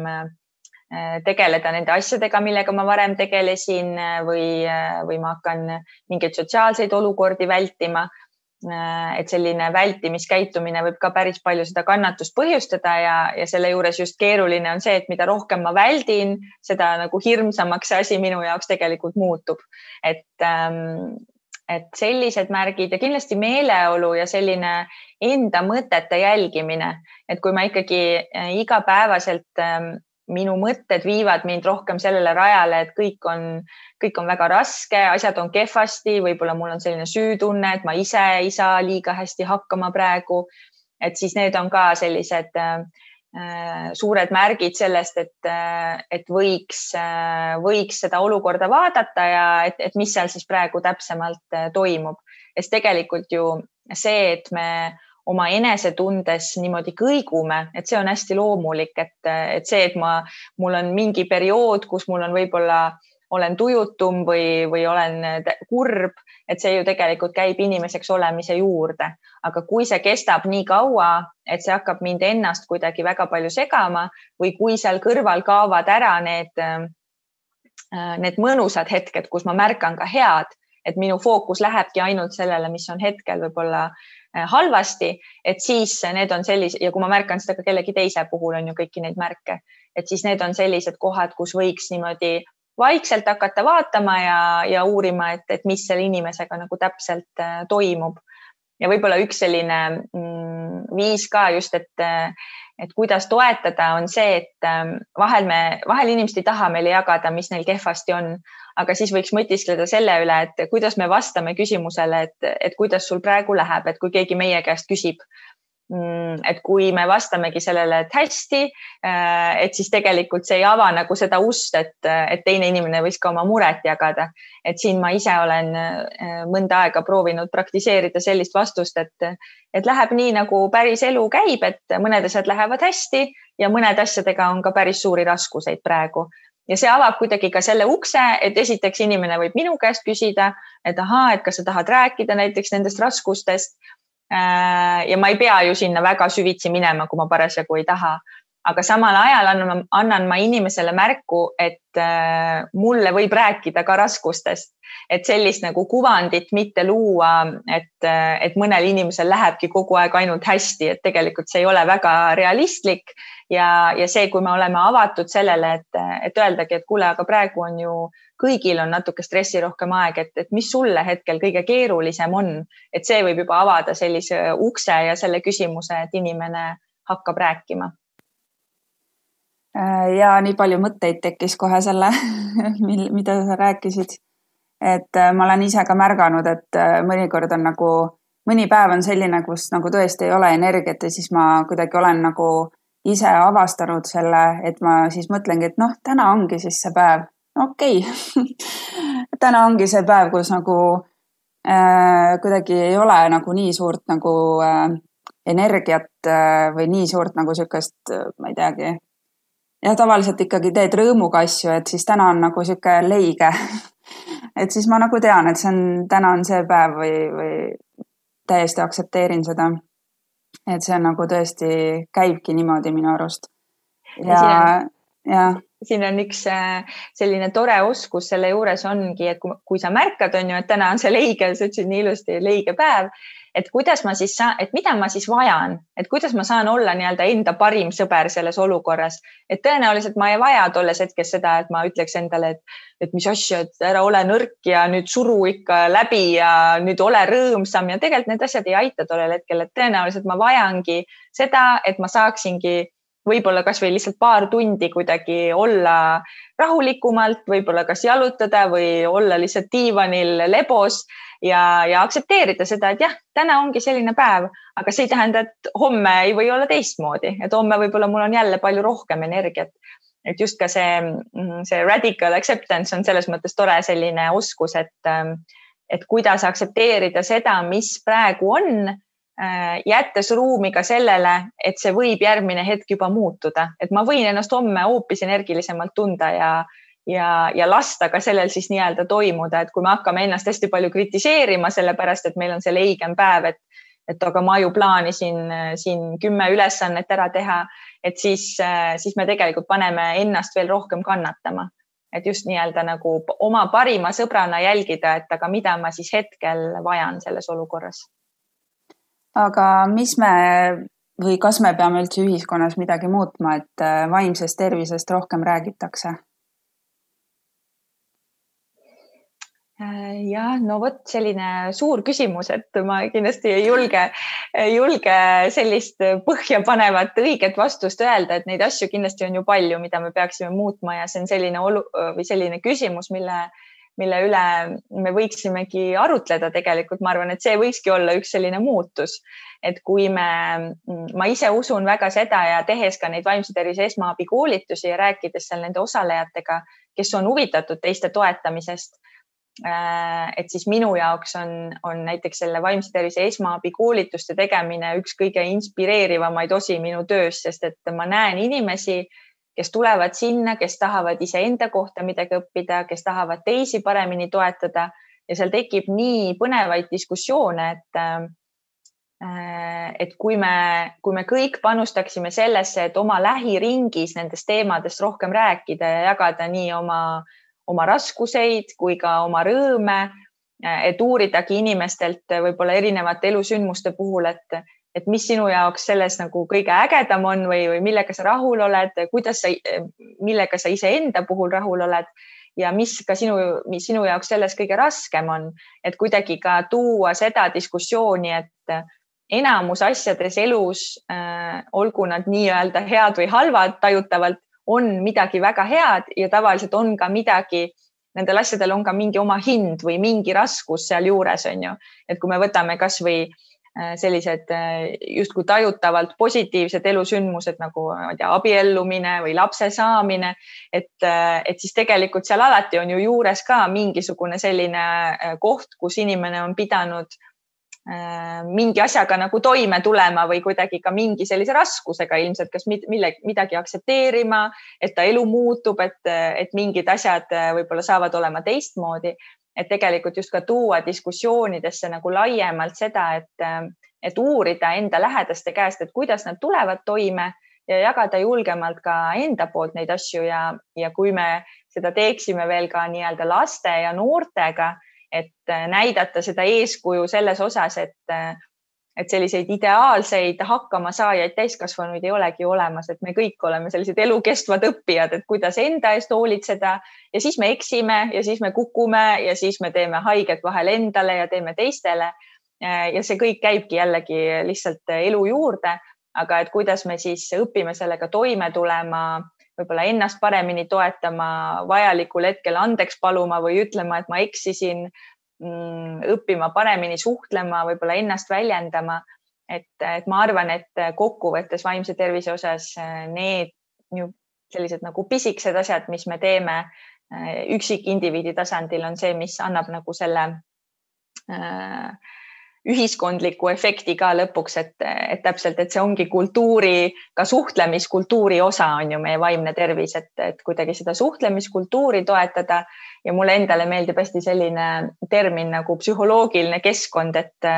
Äh, tegeleda nende asjadega, millega ma varem tegelesin äh, või, äh, või ma hakkan mingeid sotsiaalseid olukordi vältima. Et selline vältimiskäitumine võib ka päris palju seda kannatust põhjustada ja, ja selle juures just keeruline on see, et mida rohkem ma väldin, seda nagu hirmsamaks see asi minu jaoks tegelikult muutub. et ähm, et sellised märgid ja kindlasti meeleolu ja selline enda mõtete jälgimine, et kui ma ikkagi igapäevaselt ähm, minu mõtted viivad mind rohkem sellele rajale, et kõik on, kõik on väga raske, asjad on kehvasti, võib-olla mul on selline süütunne, et ma ise ei saa liiga hästi hakkama praegu. et siis need on ka sellised äh, suured märgid sellest, et, äh, et võiks äh,, võiks seda olukorda vaadata ja et, et mis seal siis praegu täpsemalt äh, toimub. sest tegelikult ju see, et me oma enesetundes niimoodi kõigume, et see on hästi loomulik, et, et see, et ma, mul on mingi periood, kus mul on võib-olla, olen tujutum või, või olen kurb, et see ju tegelikult käib inimeseks olemise juurde. aga kui see kestab nii kaua, et see hakkab mind ennast kuidagi väga palju segama või kui seal kõrval kaovad ära need, need mõnusad hetked, kus ma märkan ka head, et minu fookus lähebki ainult sellele, mis on hetkel võib-olla Äh, halvasti, et siis need on sellised ja kui ma märkan seda ka kellegi teise puhul on ju kõiki neid märke, et siis need on sellised kohad, kus võiks niimoodi vaikselt hakata vaatama ja, ja uurima, et, et mis selle inimesega nagu täpselt äh, toimub. ja võib-olla üks selline mm, viis ka just, et, et kuidas toetada, on see, et ähm, vahel me, vahel inimesed ei taha meile jagada, mis neil kehvasti on, aga siis võiks mõtiskleda selle üle, et kuidas me vastame küsimusele, et, et kuidas sul praegu läheb, et kui keegi meie käest küsib, et kui me vastamegi sellele, et hästi, äh, et siis tegelikult see ei ava nagu seda ust, et, et teine inimene võiks ka oma muret jagada. et siin ma ise olen äh, mõnda aega proovinud praktiseerida sellist vastust, et, et läheb nii, nagu päris elu käib, et mõned asjad lähevad hästi ja mõnede asjadega on ka päris suuri raskuseid praegu ja see avab kuidagi ka selle ukse, et esiteks inimene võib minu käest küsida, et ahaa, et kas sa tahad rääkida näiteks nendest raskustest. Äh, ja ma ei pea ju sinna väga süvitsi minema, kui ma parasjagu ei taha. aga samal ajal annan, annan ma inimesele märku, et äh, mulle võib rääkida ka raskustest, et sellist nagu kuvandit mitte luua, et, äh, et mõnel inimesel lähebki kogu aeg ainult hästi, et tegelikult see ei ole väga realistlik ja, ja see, kui me oleme avatud sellele, et, et öeldagi, et kuule, aga praegu on ju kõigil on natuke stressirohkem aeg, et, et mis sulle hetkel kõige keerulisem on, et see võib juba avada sellise ukse ja selle küsimuse, et inimene hakkab rääkima. Äh, ja nii palju mõtteid tekkis kohe selle mida sa rääkisid. et äh, ma olen ise ka märganud, et äh, mõnikord on nagu, mõni päev on selline, kus nagu tõesti ei ole energiat ja siis ma kuidagi olen nagu ise avastanud selle, et ma siis mõtlengi, et noh, täna ongi siis see päev. Okei okay. täna ongi see päev, kus nagu äh, kuidagi ei ole nagu nii suurt nagu äh, energiat äh, või nii suurt nagu niisugust, äh, ma ei teagi. jah, tavaliselt ikkagi teed rõõmuga asju, et siis täna on nagu niisugune leige et siis ma nagu tean, et see on, täna on see päev või, või täiesti aktsepteerin seda et see on nagu tõesti, käibki niimoodi minu arust. ja, ja. Siin on üks äh, selline tore oskus selle juures ongi, et kui, kui sa märkad, on ju, et täna on see leige, sa ütlesid nii ilusti, leige päev et kuidas ma siis saan, et mida ma siis vajan, et kuidas ma saan olla nii-öelda enda parim sõber selles olukorras, et tõenäoliselt ma ei vaja tolles hetkes seda, et ma ütleks endale, et, et mis asja, et ära ole nõrk ja nüüd suru ikka läbi ja nüüd ole rõõmsam ja tegelikult need asjad ei aita tollel hetkel, et tõenäoliselt ma vajangi seda, et ma saaksingi võib-olla kasvõi lihtsalt paar tundi kuidagi olla rahulikumalt, võib-olla kas jalutada või olla lihtsalt diivanil lebos ja, ja aktsepteerida seda, et jah, täna ongi selline päev, aga see ei tähenda, et homme ei või olla teistmoodi, et homme võib-olla mul on jälle palju rohkem energiat. et just ka see, see radical acceptance on selles mõttes tore selline oskus, et, et kuidas aktsepteerida seda, mis praegu on jättes ruumi ka sellele, et see võib järgmine hetk juba muutuda, et ma võin ennast homme hoopis energilisemalt tunda ja, ja, ja lasta ka sellel siis nii-öelda toimuda, et kui me hakkame ennast hästi palju kritiseerima, sellepärast et meil on see leigem päev, et et aga ma ju plaanisin siin kümme ülesannet ära teha, et siis, siis me tegelikult paneme ennast veel rohkem kannatama. Et just nii-öelda nagu oma parima sõbrana jälgida, et aga mida ma siis hetkel vajan selles olukorras. Aga mis me või kas me peame üldse ühiskonnas midagi muutma, et äh, vaimsest tervisest rohkem räägitakse? Äh, jah, no vot selline suur küsimus, et ma kindlasti ei julge, julge sellist põhjapanevat õiget vastust öelda, et neid asju kindlasti on ju palju, mida me peaksime muutma ja see on selline olu või selline küsimus, mille, mille üle me võiksimegi arutleda tegelikult. ma arvan, et see võikski olla üks selline muutus, et kui me, ma ise usun väga seda ja tehes ka neid vaimse tervise esmaabikoolitusi ja rääkides seal nende osalejatega, kes on huvitatud teiste toetamisest Äh, et siis minu jaoks on, on näiteks selle vaimse tervise esmaabikoolituste tegemine üks kõige inspireerivamaid osi minu töös, sest et ma näen inimesi, kes tulevad sinna, kes tahavad iseenda kohta midagi õppida, kes tahavad teisi paremini toetada. Ja seal tekib nii põnevaid diskussioone, et äh, et kui me, kui me kõik panustaksime sellesse, et oma lähiringis nendest teemadest rohkem rääkida ja jagada nii oma oma raskuseid kui ka oma rõõme, et uuridagi inimestelt võib-olla erinevate elusündmuste puhul, et, et mis sinu jaoks selles nagu kõige ägedam on või, või millega sa rahul oled, kuidas sa, millega sa iseenda puhul rahul oled ja mis ka sinu, mis sinu jaoks selles kõige raskem on, et kuidagi ka tuua seda diskussiooni, et enamus asjades elus äh,, olgu nad nii-öelda head või halvad tajutavalt, on midagi väga head ja tavaliselt on ka midagi, nendel asjadel on ka mingi oma hind või mingi raskus sealjuures on ju, et kui me võtame kasvõi sellised äh, justkui tajutavalt positiivsed elusündmused nagu ma ei tea, abiellumine või lapse saamine, et, äh, et siis tegelikult seal alati on ju juures ka mingisugune selline koht, kus inimene on pidanud Äh, mingi asjaga nagu toime tulema või kuidagi ka mingi sellise raskusega ilmselt, kas mille, midagi aktsepteerima, et ta elu muutub, et, et mingid asjad äh, võib-olla saavad olema teistmoodi. Et tegelikult just ka tuua diskussioonidesse nagu laiemalt seda, et, äh, et uurida enda lähedaste käest, et kuidas nad tulevad toime ja jagada julgemalt ka enda poolt neid asju ja, ja kui me seda teeksime veel ka nii-öelda laste ja noortega et äh, näidata seda eeskuju selles osas, et, äh, et selliseid ideaalseid hakkamasaajaid täiskasvanuid ei olegi olemas, et me kõik oleme sellised elukestvad õppijad, et kuidas enda eest hoolitseda ja siis me eksime ja siis me kukume ja siis me teeme haiget vahel endale ja teeme teistele. Ja see kõik käibki jällegi lihtsalt elu juurde, aga et kuidas me siis õpime sellega toime tulema võib-olla ennast paremini toetama, vajalikul hetkel andeks paluma või ütlema, et ma eksisin, õppima paremini suhtlema, võib-olla ennast väljendama. et, et ma arvan, et kokkuvõttes vaimse tervise osas äh, need sellised nagu pisikesed asjad, mis me teeme äh, üksikindiviidi tasandil, on see, mis annab nagu selle äh, ühiskondliku efekti ka lõpuks, et, et täpselt, et see ongi kultuuri, ka suhtlemiskultuuri osa on ju meie vaimne tervis, et, et kuidagi seda suhtlemiskultuuri toetada. Ja mulle endale meeldib hästi selline termin nagu psühholoogiline keskkond, et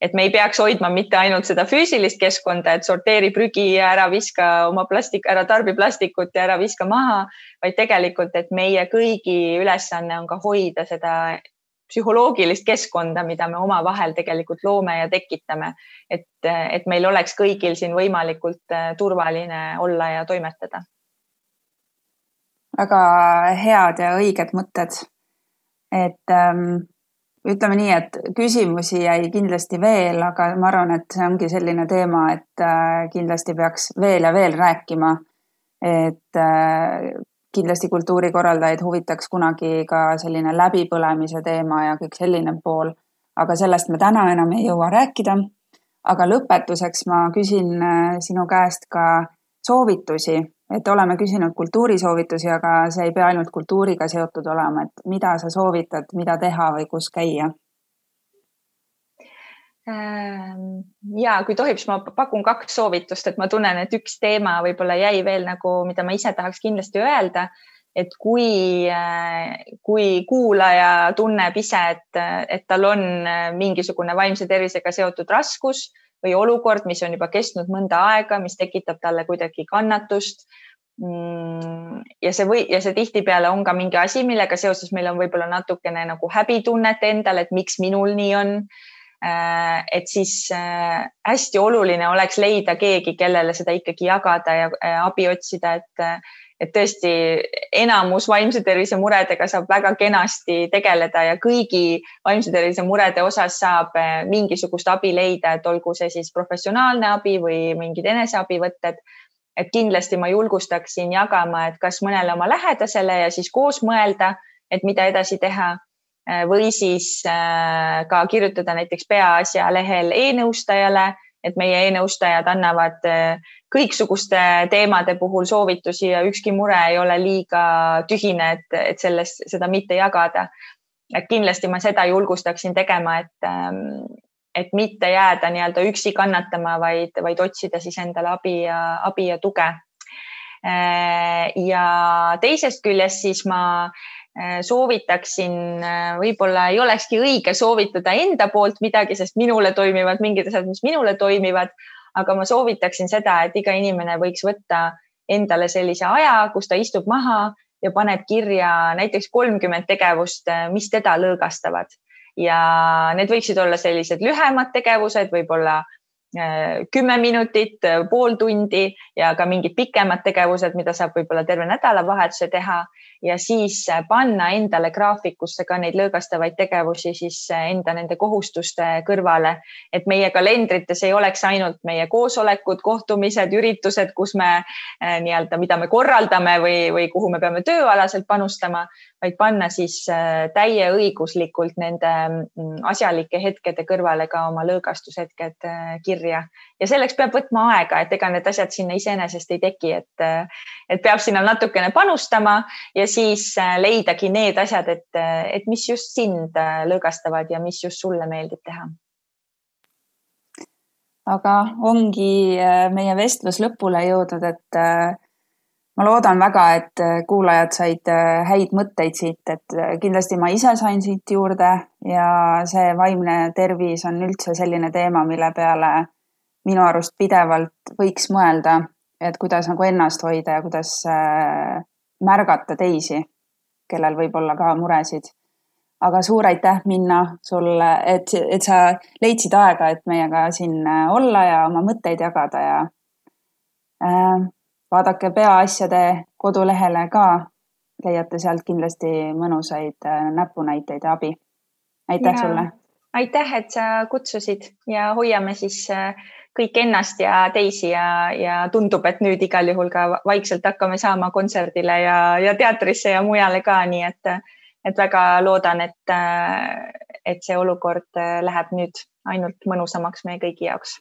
et me ei peaks hoidma mitte ainult seda füüsilist keskkonda, et sorteeri prügi ja ära viska oma plastik, ära tarbi plastikut ja ära viska maha, vaid tegelikult, et meie kõigi ülesanne on ka hoida seda psühholoogilist keskkonda, mida me omavahel tegelikult loome ja tekitame. et, et meil oleks kõigil siin võimalikult äh, turvaline olla ja toimetada. väga head ja õiged mõtted. et ähm, ütleme nii, et küsimusi jäi kindlasti veel, aga ma arvan, et see ongi selline teema, et äh, kindlasti peaks veel ja veel rääkima. et äh, kindlasti kultuurikorraldajaid huvitaks kunagi ka selline läbipõlemise teema ja kõik selline pool. aga sellest me täna enam ei jõua rääkida. aga lõpetuseks ma küsin äh, sinu käest ka soovitusi, et oleme küsinud kultuurisoovitusi, aga see ei pea ainult kultuuriga seotud olema, et mida sa soovitad, mida teha või kus käia ja kui tohib, siis ma pakun kaks soovitust, et ma tunnen, et üks teema võib-olla jäi veel nagu, mida ma ise tahaks kindlasti öelda, et kui, äh, kui kuulaja tunneb ise, et, et tal on äh, mingisugune vaimse tervisega seotud raskus või olukord, mis on juba kestnud mõnda aega, mis tekitab talle kuidagi kannatust mm, ja see või ja see tihtipeale on ka mingi asi, millega seoses meil on võib-olla natukene nagu häbitunnet endal, et miks minul nii on et siis äh, hästi oluline oleks leida keegi, kellele seda ikkagi jagada ja abi otsida, et, et tõesti enamus vaimse tervise muredega saab väga kenasti tegeleda ja kõigi vaimse tervise murede osas saab äh, mingisugust abi leida, et olgu see siis professionaalne abi või mingid eneseabivõtted. et kindlasti ma julgustaksin jagama, et kas mõnele oma lähedasele ja siis koos mõelda, et mida edasi teha Äh, või siis äh, ka kirjutada näiteks Peaasja lehel e-nõustajale, et meie e-nõustajad annavad äh, kõiksuguste teemade puhul soovitusi ja ükski mure ei ole liiga tühine, et, et sellest, seda mitte jagada. et kindlasti ma seda julgustaksin tegema, et, ähm, et mitte jääda nii-öelda üksi kannatama, vaid, vaid otsida siis endale abi ja abi ja tuge. ja teisest küljest siis ma Äh, soovitaksin, äh, võib-olla ei olekski õige soovitada enda poolt midagi, sest minule toimivad mingid asjad, mis minule toimivad. aga ma soovitaksin seda, et iga inimene võiks võtta endale sellise aja, kus ta istub maha ja paneb kirja näiteks kolmkümmend tegevust, äh, mis teda lõõgastavad ja need võiksid olla sellised lühemad tegevused, võib-olla kümme minutit, pool tundi ja ka mingid pikemad tegevused, mida saab võib-olla terve nädalavahetuse teha ja siis äh, panna endale graafikusse ka neid lõõgastavaid tegevusi siis äh, enda nende kohustuste kõrvale, et meie kalendrites ei oleks ainult meie koosolekud, kohtumised, üritused, kus me äh, nii-öelda, mida me korraldame või, või kuhu me peame tööalaselt panustama, vaid panna siis täieõiguslikult nende mm, asjalike hetkede kõrvale ka oma lõõgastushetked kirja. Ja selleks peab võtma aega, et ega need asjad sinna iseenesest ei teki, et, et peab sinna natukene panustama ja siis äh, leidagi need asjad, et, et mis just sind äh, lõõgastavad ja mis just sulle meeldib teha. aga ongi äh, meie vestlus lõpule jõudnud, et ma loodan väga, et kuulajad said häid mõtteid siit, et kindlasti ma ise sain siit juurde ja see vaimne tervis on üldse selline teema, mille peale minu arust pidevalt võiks mõelda, et kuidas nagu ennast hoida ja kuidas äh, märgata teisi, kellel võib olla ka muresid. aga suur aitäh, Minna, sulle, et, et sa leidsid aega, et meiega siin äh, olla ja oma mõtteid jagada ja äh, vaadake Peaasjade kodulehele ka, leiate sealt kindlasti mõnusaid äh, näpunäiteid ja abi. aitäh ja, sulle! aitäh, et sa kutsusid ja hoiame siis äh, kõik ennast ja teisi ja, ja tundub, et nüüd igal juhul ka vaikselt hakkame saama kontserdile ja, ja teatrisse ja mujale ka, nii et, et väga loodan, et, et see olukord läheb nüüd ainult mõnusamaks meie kõigi jaoks.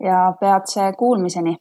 ja peatse kuulmiseni.